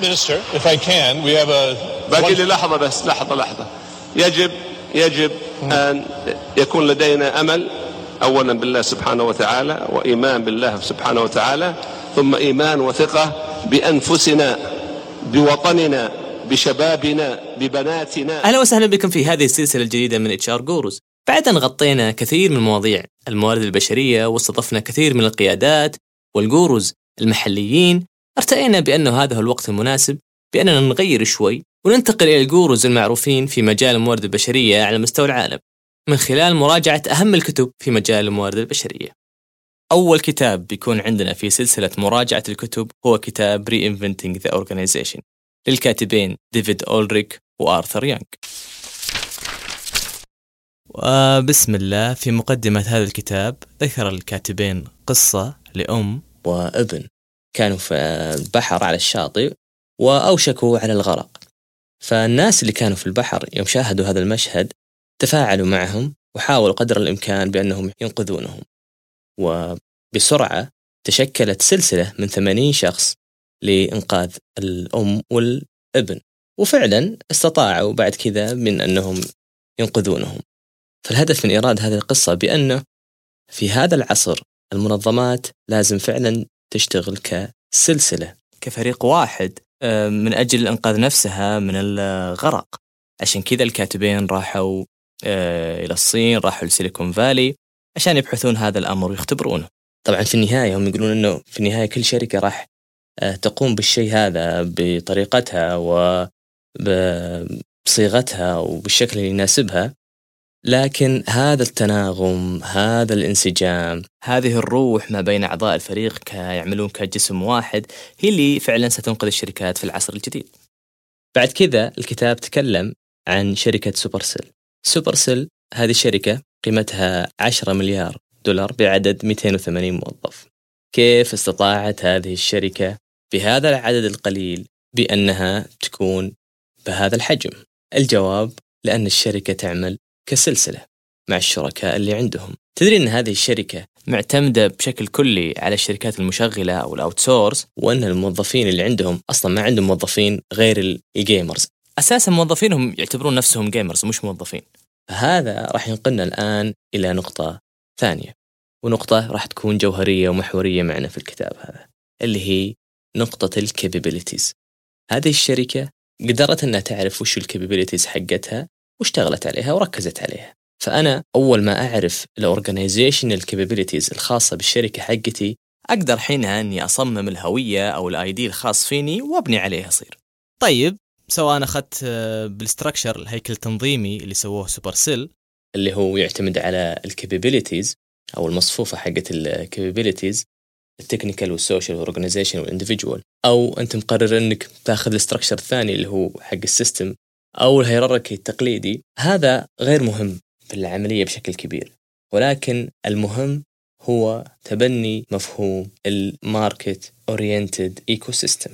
Minister, if I can, we have a. باقي لي لحظة بس لحظة لحظة يجب يجب أن يكون لدينا أمل أولا بالله سبحانه وتعالى وإيمان بالله سبحانه وتعالى ثم إيمان وثقة بأنفسنا بوطننا بشبابنا ببناتنا أهلا وسهلا بكم في هذه السلسلة الجديدة من HR Gurus. بعد أن غطينا كثير من مواضيع الموارد البشرية واستضفنا كثير من القيادات والجوروز المحليين، ارتئينا بأنه هذا هو الوقت المناسب بأننا نغير شوي وننتقل إلى الجوروز المعروفين في مجال الموارد البشرية على مستوى العالم من خلال مراجعة أهم الكتب في مجال الموارد البشرية. أول كتاب بيكون عندنا في سلسلة مراجعة الكتب هو كتاب Reinventing the Organization للكاتبين ديفيد أولريك وآرثر يانغ وبسم الله في مقدمة هذا الكتاب ذكر الكاتبين قصة لأم وابن كانوا في البحر على الشاطئ وأوشكوا على الغرق. فالناس اللي كانوا في البحر يوم شاهدوا هذا المشهد تفاعلوا معهم وحاولوا قدر الإمكان بأنهم ينقذونهم. وبسرعة تشكلت سلسلة من 80 شخص لإنقاذ الأم والابن. وفعلا استطاعوا بعد كذا من أنهم ينقذونهم. فالهدف من إيراد هذه القصة بأنه في هذا العصر المنظمات لازم فعلا تشتغل كسلسلة كفريق واحد آه، من أجل إنقاذ نفسها من الغرق. عشان كذا الكاتبين راحوا آه، إلى الصين راحوا لسيليكون فالي عشان يبحثون هذا الأمر ويختبرونه. طبعا في النهاية هم يقولون أنه في النهاية كل شركة راح آه، تقوم بالشيء هذا بطريقتها وبصيغتها وبالشكل اللي يناسبها. لكن هذا التناغم هذا الانسجام هذه الروح ما بين أعضاء الفريق كيعملون كجسم واحد هي اللي فعلا ستنقذ الشركات في العصر الجديد. بعد كذا الكتاب تكلم عن شركة سوبرسيل سوبرسيل هذه الشركة قيمتها 10 مليار دولار بعدد 280 موظف. كيف استطاعت هذه الشركة بهذا العدد القليل بأنها تكون بهذا الحجم؟ الجواب لأن الشركة تعمل كسلسلة مع الشركاء اللي عندهم. تدري أن هذه الشركة معتمدة بشكل كلي على الشركات المشغلة أو ال outsource وأن الموظفين اللي عندهم أصلا ما عندهم موظفين غير ال gamers أساسا موظفينهم يعتبرون نفسهم gamers مش موظفين. هذا راح ينقلنا الآن إلى نقطة ثانية ونقطة راح تكون جوهرية ومحورية معنا في الكتاب هذا اللي هي نقطة ال capabilities هذه الشركة قدرت أنها تعرف وش ال capabilities حقتها واشتغلت عليها وركزت عليها. فأنا أول ما أعرف ال organizational capabilities الخاصة بالشركة حقتي أقدر حينها أني أصمم الهوية أو ال ID الخاص فيني وأبني عليه أصير. طيب سواء أخذت آه، بال structure الهيكل التنظيمي اللي سووه سوبر سيل اللي هو يعتمد على ال capabilities أو المصفوفة حقت ال capabilities التكنيكال والسوشيال والاورجنايزيشن والاندفجوال أو أنت مقرر أنك تاخذ ال structure الثاني اللي هو حق ال system أو ال hierarchy التقليدي هذا غير مهم في العملية بشكل كبير. ولكن المهم هو تبني مفهوم ال market oriented ecosystem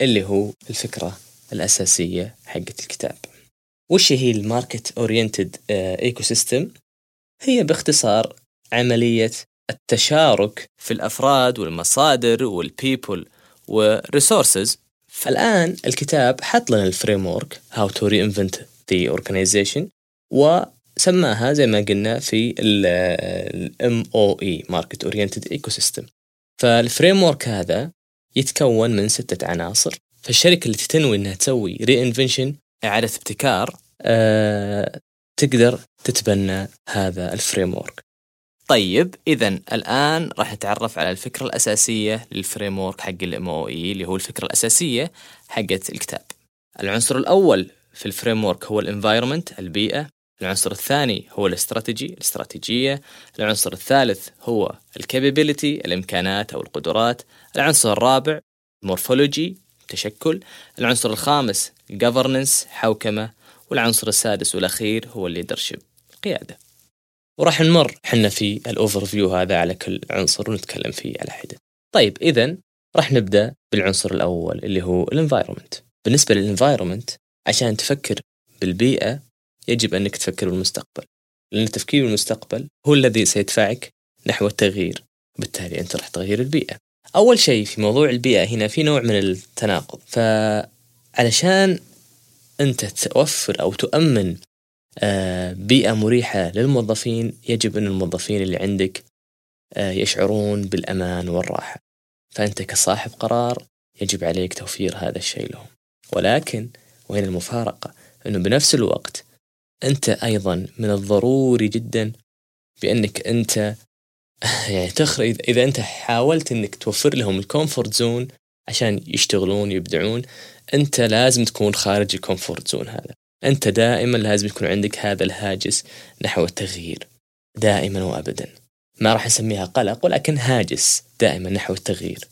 اللي هو الفكرة الأساسية حقت الكتاب. وش هي ال market oriented ecosystem هي باختصار عملية التشارك في الأفراد والمصادر وال people وال resources فالآن الكتاب حط لنا ال framework how to reinvent the organization وسماها زي ما قلنا في ال MOE market oriented ecosystem فال framework هذا يتكون من ستة عناصر. فالشركة اللي تنوي إنها تسوي reinvention إعادة ابتكار أه تقدر تتبنى هذا ال framework طيب اذا الآن راح نتعرف على الفكرة الأساسية لل framework حق ال MOE اللي هو الفكرة الأساسية حقت الكتاب. العنصر الأول في ال framework هو ال environment البيئة. العنصر الثاني هو الاستراتيجي الاستراتيجية. العنصر الثالث هو ال capability الإمكانات أو القدرات. العنصر الرابع morphology تشكل. العنصر الخامس governance حوكمة. والعنصر السادس والأخير هو ال leadership قيادة. وراح نمر حنا في ال overview هذا على كل عنصر ونتكلم فيه على حدة. طيب اذا راح نبدأ بالعنصر الأول اللي هو ال environment. بالنسبة لل environment عشان تفكر بالبيئة يجب أنك تفكر بالمستقبل. لأن التفكير بالمستقبل هو الذي سيدفعك نحو التغيير. بالتالي أنت راح تغير البيئة. أول شيء في موضوع البيئة هنا في نوع من التناقض فعلشان أنت توفر أو تؤمن بيئة مريحة للموظفين يجب أن الموظفين اللي عندك آه، يشعرون بالأمان والراحة. فأنت كصاحب قرار يجب عليك توفير هذا الشيء لهم. ولكن وهنا المفارقة؟ أنه بنفس الوقت أنت أيضا من الضروري جدا بأنك أنت يعني تخر إذا أنت حاولت أنك توفر لهم ال comfort zone عشان يشتغلون يبدعون أنت لازم تكون خارج ال comfort zone هذا. أنت دائما لازم يكون عندك هذا الهاجس نحو التغيير دائما وأبدا. ما راح نسميها قلق ولكن هاجس دائما نحو التغيير.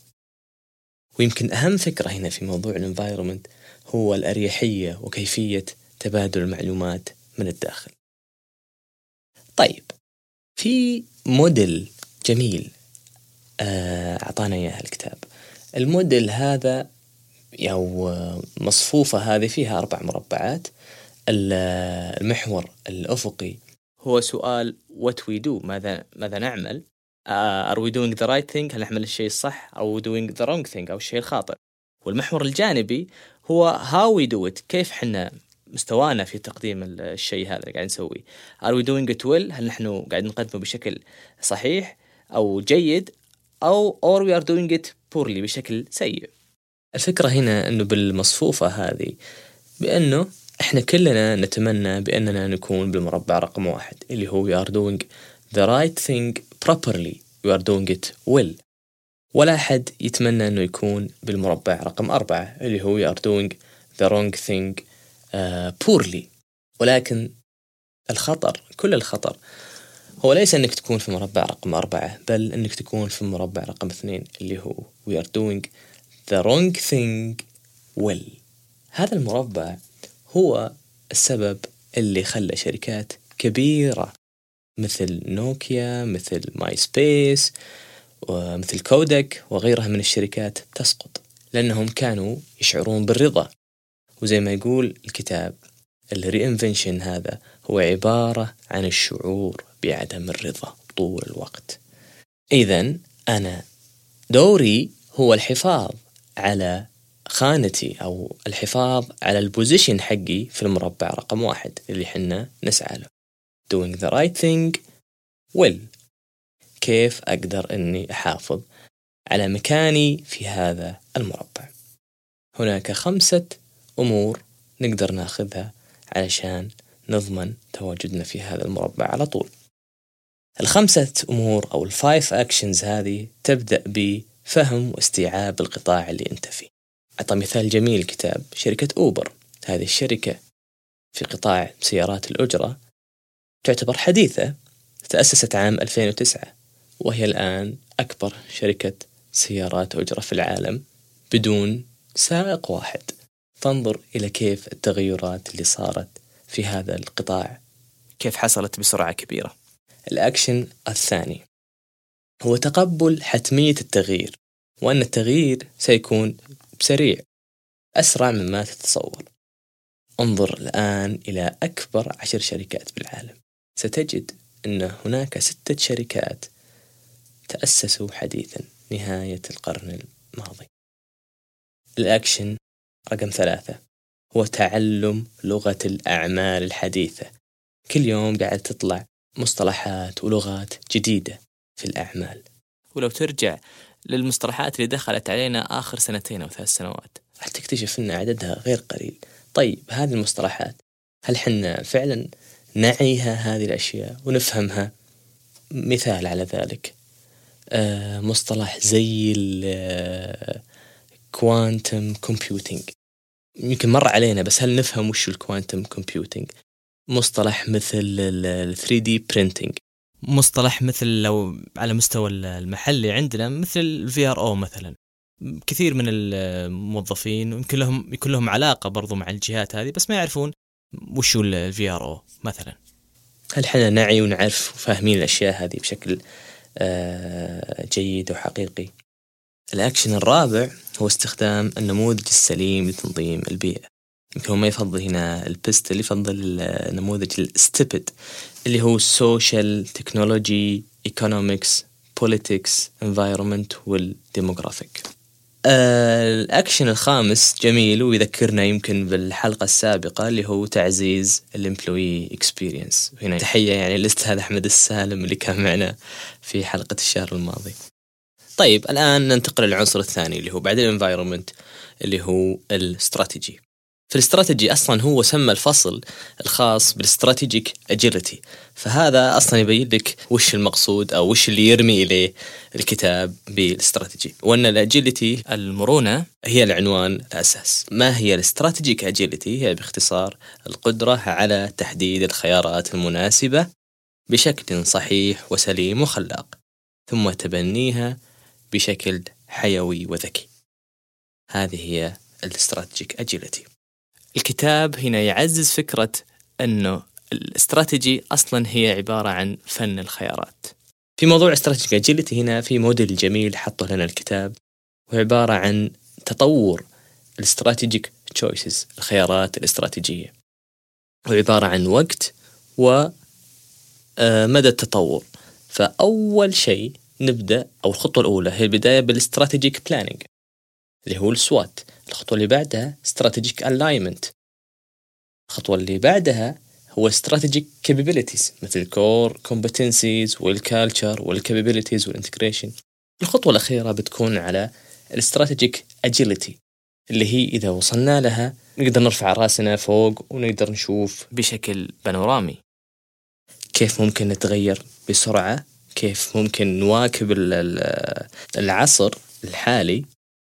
ويمكن أهم فكرة هنا في موضوع ال environment هو الأريحية وكيفية تبادل المعلومات من الداخل. طيب في موديل جميل آه، أعطانا إياه الكتاب. الموديل هذا أو مصفوفة هذه فيها أربع مربعات. المحور الأفقي. هو سؤال what we do ماذا ماذا نعمل؟ are we doing the right thing هل نعمل الشيء الصح؟ أو doing the wrong thing أو الشيء الخاطئ. والمحور الجانبي هو how we do it كيف حنا مستوانا في تقديم الشيء هذا اللي قاعد نسويه. are we doing it well هل نحن قاعد نقدمه بشكل صحيح أو جيد؟ أو or we are doing it poorly بشكل سيء. الفكرة هنا أنه بالمصفوفة هذه بأنه إحنا كلنا نتمنى بأننا نكون بالمربع رقم واحد اللي هو we are doing the right thing properly. We are doing it well. ولا أحد يتمنى أنه يكون بالمربع رقم أربعة اللي هو we are doing the wrong thing uh, poorly. ولكن الخطر كل الخطر هو ليس أنك تكون في مربع رقم أربعة بل أنك تكون في مربع رقم اثنين اللي هو we are doing the wrong thing well. هذا المربع هو السبب اللي خلى شركات كبيرة مثل نوكيا مثل ماي سبيس ومثل كودك وغيرها من الشركات تسقط لأنهم كانوا يشعرون بالرضا. وزي ما يقول الكتاب ال reinvention هذا هو عبارة عن الشعور بعدم الرضا طول الوقت. إذا أنا دوري هو الحفاظ على خانتي أو الحفاظ على ال position حقي في المربع رقم واحد اللي حنا نسعى له. Doing the right thing. Well كيف أقدر أني أحافظ على مكاني في هذا المربع؟ هناك خمسة أمور نقدر ناخذها علشان نضمن تواجدنا في هذا المربع على طول. الخمسة أمور أو ال five actions هذه تبدأ بفهم واستيعاب القطاع اللي أنت فيه. أعطى مثال جميل كتاب شركة أوبر. هذه الشركة في قطاع سيارات الأجرة تعتبر حديثة تأسست عام 2009 وهي الآن أكبر شركة سيارات أجرة في العالم بدون سائق واحد. فانظر إلى كيف التغيرات اللي صارت في هذا القطاع. كيف حصلت بسرعة كبيرة. الأكشن الثاني هو تقبل حتمية التغيير وأن التغيير سيكون بسريع. أسرع مما تتصور. انظر الآن إلى أكبر عشر شركات بالعالم. ستجد أن هناك ستة شركات تأسسوا حديثا نهاية القرن الماضي. الأكشن رقم ثلاثة. هو تعلم لغة الأعمال الحديثة. كل يوم قاعد تطلع مصطلحات ولغات جديدة في الأعمال. ولو ترجع للمصطلحات اللي دخلت علينا آخر سنتين أو ثلاث سنوات. راح تكتشف أن عددها غير قليل. طيب هذه المصطلحات هل حنا فعلا نعيها هذه الأشياء ونفهمها؟ مثال على ذلك. آه مصطلح زي الكوانتم كومبيوتينج يمكن مر علينا بس هل نفهم وش ال quantum computing مصطلح مثل ال 3D printing مصطلح مثل لو على مستوى المحلي عندنا مثل ال VRO مثلا. كثير من الموظفين يمكن لهم يكون لهم علاقة برضو مع الجهات هذه بس ما يعرفون وش هو ال VRO مثلا. هل إحنا نعي ونعرف وفاهمين الأشياء هذه بشكل آه، جيد وحقيقي؟ الأكشن الرابع هو استخدام النموذج السليم لتنظيم البيئة. يمكن هو ما يفضل هنا ال PESTEL يفضل نموذج ال STEPED اللي هو social technology economics politics environment وال demographic ال action الخامس جميل ويذكرنا يمكن بالحلقة السابقة اللي هو تعزيز ال employee experience هنا تحية يعني للأستاذ أحمد السالم اللي كان معنا في حلقة الشهر الماضي. طيب الآن ننتقل للعنصر الثاني اللي هو بعد ال environment اللي هو الاستراتيجي في الاستراتيجي أصلا هو سمى الفصل الخاص بال strategic agility فهذا أصلا يبين لك وش المقصود أو وش اللي يرمي إليه الكتاب بالاستراتيجي. وأن ال agility المرونة هي العنوان الأساس. ما هي ال strategic agility هي باختصار القدرة على تحديد الخيارات المناسبة بشكل صحيح وسليم وخلاق ثم تبنيها بشكل حيوي وذكي. هذه هي ال strategic agility الكتاب هنا يعزز فكرة أنه الاستراتيجي أصلا هي عبارة عن فن الخيارات. في موضوع strategy agility هنا في موديل جميل حطه لنا الكتاب وهو عبارة عن تطور ال strategic choices الخيارات الاستراتيجية. وعبارة عن وقت و آه، التطور. فأول شيء نبدأ أو الخطوة الأولى هي البداية بال strategic planning اللي هو ال SWOT. الخطوة اللي بعدها strategic alignment الخطوة اللي بعدها هو strategic capabilities مثل core competencies وال culture وال capabilities وال integration الخطوة الأخيرة بتكون على ال strategic agility اللي هي إذا وصلنا لها نقدر نرفع رأسنا فوق ونقدر نشوف بشكل بانورامي كيف ممكن نتغير بسرعة؟ كيف ممكن نواكب العصر الحالي؟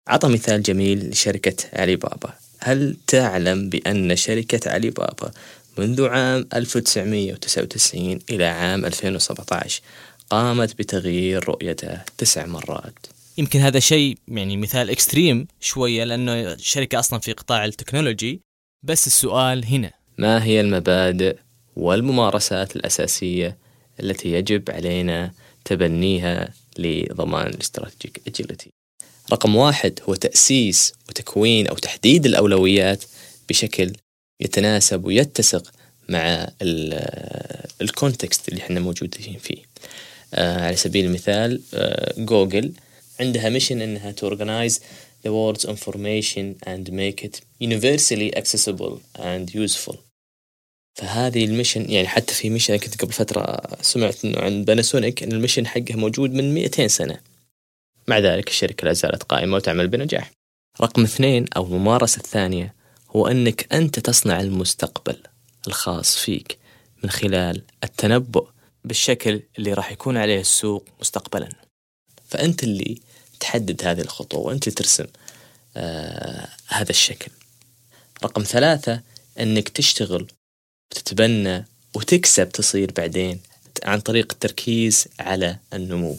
عطى مثال جميل لشركة علي بابا هل تعلم بأن شركة علي بابا منذ عام 1999 إلى عام 2017 قامت بتغيير رؤيتها تسع مرات؟ يمكن هذا شيء يعني مثال extreme شوية لأنه شركة أصلا في قطاع ال technology. بس السؤال هنا. ما هي المبادئ والممارسات الأساسية التي يجب علينا تبنيها لضمان ال strategic agility رقم واحد هو تأسيس وتكوين أو تحديد الأولويات بشكل يتناسب ويتسق مع ال context اللي إحنا موجودين فيه. آه على سبيل المثال آه جوجل عندها mission إنها to organize the world's information and make it universally accessible and useful. فهذه ال mission يعني حتى في mission كنت قبل فترة سمعت إنه عن باناسونيك إن ال mission حقها موجود من 200 سنة. مع ذلك الشركة لا زالت قائمة وتعمل بنجاح. رقم اثنين أو الممارسة الثانية هو أنك أنت تصنع المستقبل الخاص فيك من خلال التنبؤ بالشكل اللي راح يكون عليه السوق مستقبلا. فأنت اللي تحدد هذه الخطوة وأنت اللي ترسم آه هذا الشكل. رقم ثلاثة أنك تشتغل وتتبنى وتكسب تصير بعدين عن طريق التركيز على النمو.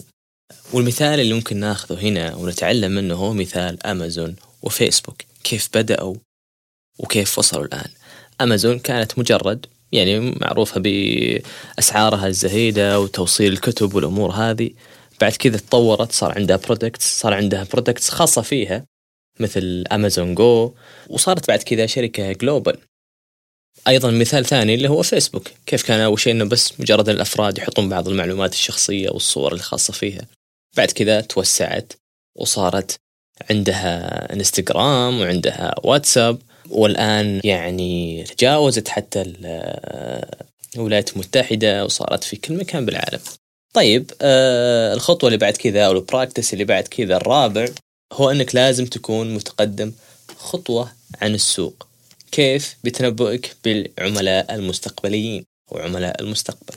والمثال اللي ممكن ناخذه هنا ونتعلم منه هو مثال أمازون وفيسبوك كيف بدأوا وكيف وصلوا الآن؟ أمازون كانت مجرد يعني معروفة بأسعارها الزهيدة وتوصيل الكتب والأمور هذه. بعد كذا تطورت صار عندها products صار عندها products خاصة فيها مثل أمازون جو وصارت بعد كذا شركة global أيضا مثال ثاني اللي هو فيسبوك كيف كان أول شيء إنه بس مجرد الأفراد يحطون بعض المعلومات الشخصية والصور الخاصة فيها. بعد كذا توسعت وصارت عندها انستغرام وعندها واتساب والآن يعني تجاوزت حتى الولايات المتحدة وصارت في كل مكان بالعالم. طيب آه الخطوة اللي بعد كذا أو البراكتس اللي بعد كذا الرابع هو إنك لازم تكون متقدم خطوة عن السوق. كيف؟ بتنبؤك بالعملاء المستقبليين أو عملاء المستقبل.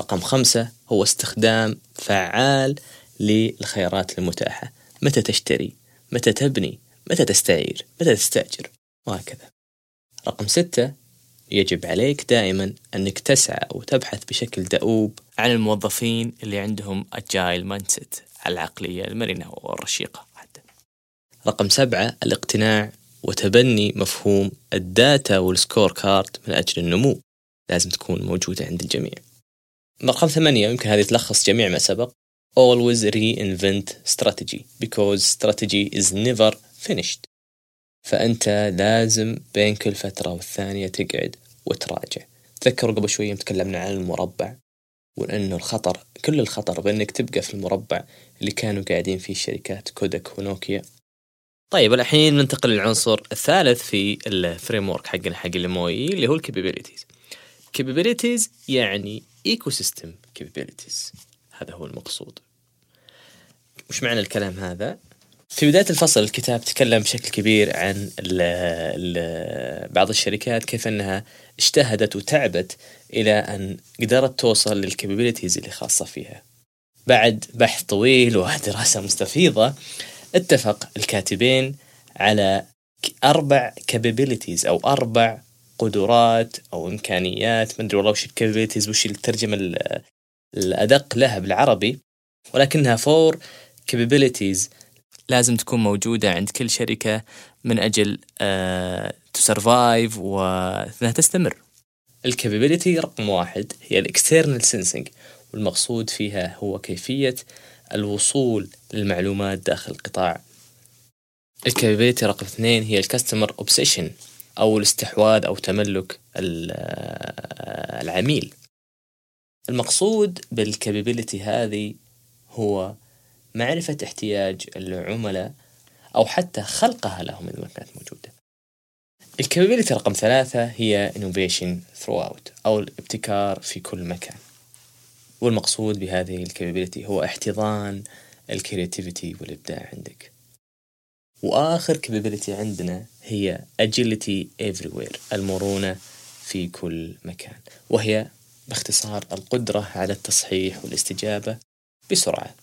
رقم خمسة هو استخدام فعال للخيارات المتاحة. متى تشتري؟ متى تبني؟ متى تستعير؟ متى تستأجر؟ وهكذا. رقم ستة يجب عليك دائما أنك تسعى وتبحث بشكل دؤوب عن الموظفين اللي عندهم agile mindset العقلية المرنة والرشيقة حتى. رقم سبعة الاقتناع وتبني مفهوم ال data وال scorecard من أجل النمو. لازم تكون موجودة عند الجميع. رقم ثمانية يمكن هذه تلخص جميع ما سبق. Always reinvent strategy because strategy is never finished. فأنت لازم بين كل فترة والثانية تقعد وتراجع. تذكروا قبل شوية تكلمنا عن المربع وأنه الخطر كل الخطر بأنك تبقى في المربع اللي كانوا قاعدين فيه شركات كودك ونوكيا. طيب الحين ننتقل للعنصر الثالث في ال framework حقنا حق ال MOE اللي هو ال capabilities capabilities يعني ecosystem capabilities هذا هو المقصود. وش معنى الكلام هذا؟ في بداية الفصل الكتاب تكلم بشكل كبير عن ال ال بعض الشركات كيف أنها اجتهدت وتعبت إلى أن قدرت توصل لل capabilities اللي خاصة فيها. بعد بحث طويل ودراسة مستفيضة اتفق الكاتبين على أربع capabilities أو أربع قدرات أو إمكانيات ما أدري والله وش ال capabilities وش الترجمة الأدق لها بالعربي ولكنها four capabilities لازم تكون موجودة عند كل شركة من أجل ت survive uh, وأنها تستمر. ال capability رقم واحد هي ال external sensing والمقصود فيها هو كيفية الوصول للمعلومات داخل القطاع. ال capability رقم اثنين هي ال customer obsession أو الاستحواذ أو تملك العميل. المقصود بال capability هذه هو معرفة احتياج العملاء أو حتى خلقها لهم إذا ما كانت موجودة. ال capability رقم ثلاثة هي innovation throughout أو الابتكار في كل مكان. والمقصود بهذه ال capability هو احتضان ال creativity والإبداع عندك. وآخر capability عندنا هي agility everywhere المرونة في كل مكان وهي باختصار القدرة على التصحيح والاستجابة بسرعة.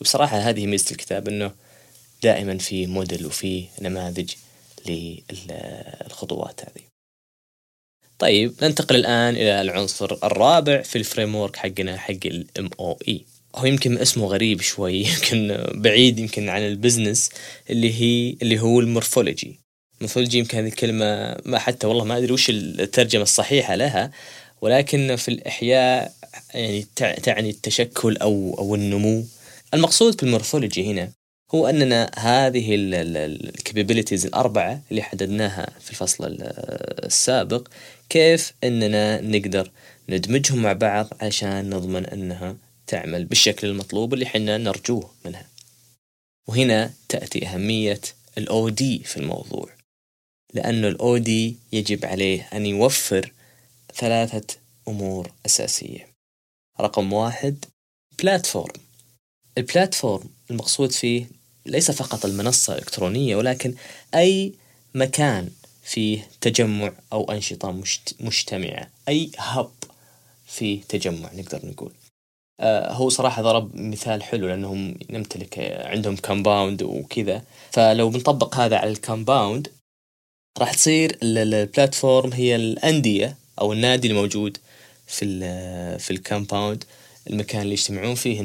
وبصراحة هذه ميزة الكتاب أنه دائما في موديل وفي نماذج للخطوات هذه. طيب ننتقل الآن إلى العنصر الرابع في ال framework حقنا حق MOE هو يمكن اسمه غريب شوي يمكن بعيد يمكن عن ال business اللي هي اللي هو ال morphology. ال morphology يمكن هذه الكلمة ما حتى والله ما أدري وش الترجمة الصحيحة لها ولكن في الإحياء يعني تعني التشكل أو أو النمو. المقصود بال morphology هنا هو أننا هذه ال capabilities الأربعة اللي حددناها في الفصل السابق كيف أننا نقدر ندمجهم مع بعض عشان نضمن أنها تعمل بالشكل المطلوب اللي حنا نرجوه منها. وهنا تأتي أهمية الأو دي في الموضوع. لأنه الأو دي يجب عليه أن يوفر ثلاثة أمور أساسية. رقم واحد بلاتفورم البلاتفورم المقصود فيه ليس فقط المنصة الإلكترونية ولكن أي مكان فيه تجمع أو أنشطة مجتمعة. أي hub فيه تجمع نقدر نقول. آه هو صراحة ضرب مثال حلو لأنهم نمتلك عندهم compound وكذا. فلو بنطبق هذا على ال compound راح تصير ال platform هي الأندية أو النادي الموجود في في ال compound المكان اللي يجتمعون فيه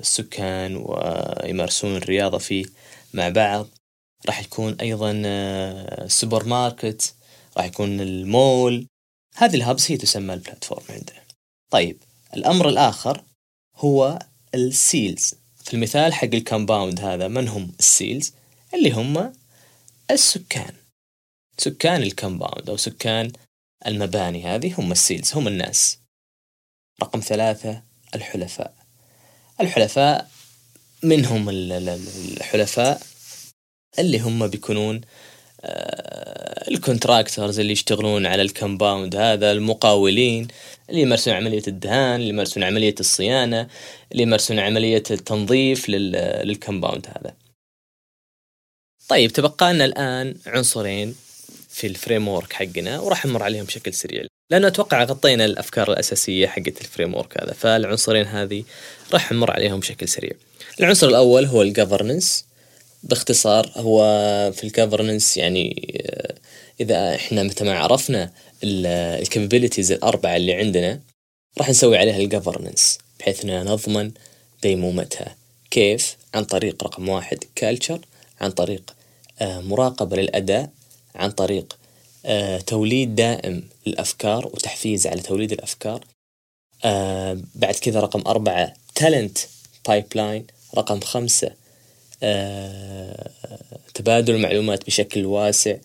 السكان ويمارسون الرياضة فيه مع بعض. راح يكون أيضا السوبر ماركت راح يكون المول. هذه ال hubs هي تسمى ال platform عندنا. طيب الأمر الآخر هو ال cells. في المثال حق ال compound هذا من هم ال cells؟ اللي هم السكان. سكان ال compound أو سكان المباني هذه هم ال cells هم الناس. رقم ثلاثة الحلفاء. الحلفاء منهم الحلفاء اللي هم بيكونون آه، ال contractors اللي يشتغلون على ال compound هذا المقاولين اللي يمارسون عملية الدهان اللي يمارسون عملية الصيانة اللي يمارسون عملية التنظيف لل compound هذا. طيب تبقى لنا الآن عنصرين. في ال framework حقنا وراح نمر عليهم بشكل سريع. لأنه أتوقع غطينا الأفكار الأساسية حقت ال framework هذا فالعنصرين هذه راح نمر عليهم بشكل سريع. العنصر الأول هو ال governance باختصار هو في ال governance يعني آه، إذا إحنا متى ما عرفنا ال capabilities الأربعة اللي عندنا راح نسوي عليها ال governance بحيث إننا نضمن ديمومتها. كيف؟ عن طريق رقم واحد culture عن طريق آه، مراقبة للأداء عن طريق آه، توليد دائم للأفكار وتحفيز على توليد الأفكار. آه، بعد كذا رقم أربعة talent pipeline رقم خمسة آه، تبادل المعلومات بشكل واسع.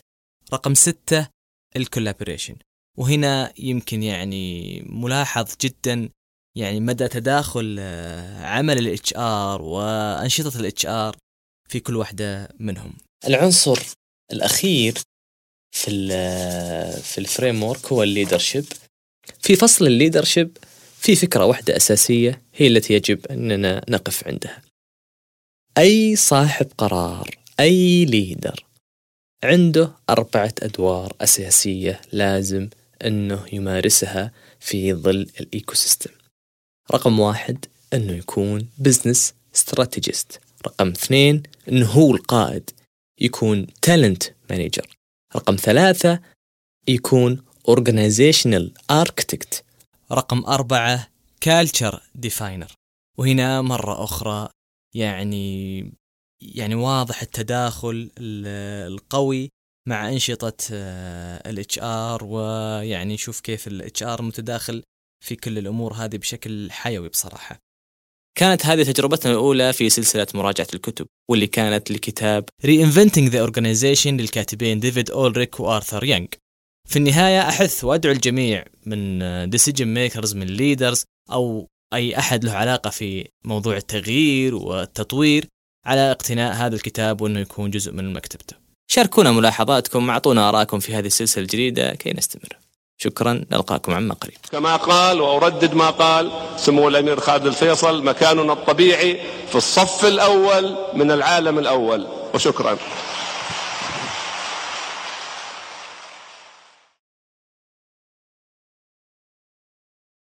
رقم ستة ال collaboration وهنا يمكن يعني ملاحظ جدا يعني مدى تداخل عمل ال HR وأنشطة ال HR في كل واحدة منهم. العنصر الأخير في ال في ال framework هو ال leadership في فصل ال leadership في فكرة واحدة أساسية هي التي يجب أننا نقف عندها. أي صاحب قرار أي leader عنده أربعة أدوار أساسية لازم أنه يمارسها في ظل ال ecosystem رقم واحد أنه يكون business strategist رقم اثنين أنه هو القائد يكون talent manager رقم ثلاثة يكون organizational architect. رقم أربعة culture definer وهنا مرة أخرى يعني يعني واضح التداخل القوي مع أنشطة ال HR ويعني نشوف كيف ال HR متداخل في كل الأمور هذه بشكل حيوي بصراحة. كانت هذه تجربتنا الأولى في سلسلة مراجعة الكتب واللي كانت لكتاب Reinventing the Organization للكاتبين ديفيد أولريك وآرثر يانغ. في النهاية أحث وأدعو الجميع من decision makers من leaders أو أي أحد له علاقة في موضوع التغيير والتطوير على اقتناء هذا الكتاب وأنه يكون جزء من مكتبته. شاركونا ملاحظاتكم أعطونا آراءكم في هذه السلسلة الجديدة كي نستمر. شكرا نلقاكم عما قريب. كما قال وأردد ما قال سمو الأمير خالد الفيصل مكاننا الطبيعي في الصف الأول من العالم الأول. وشكرا.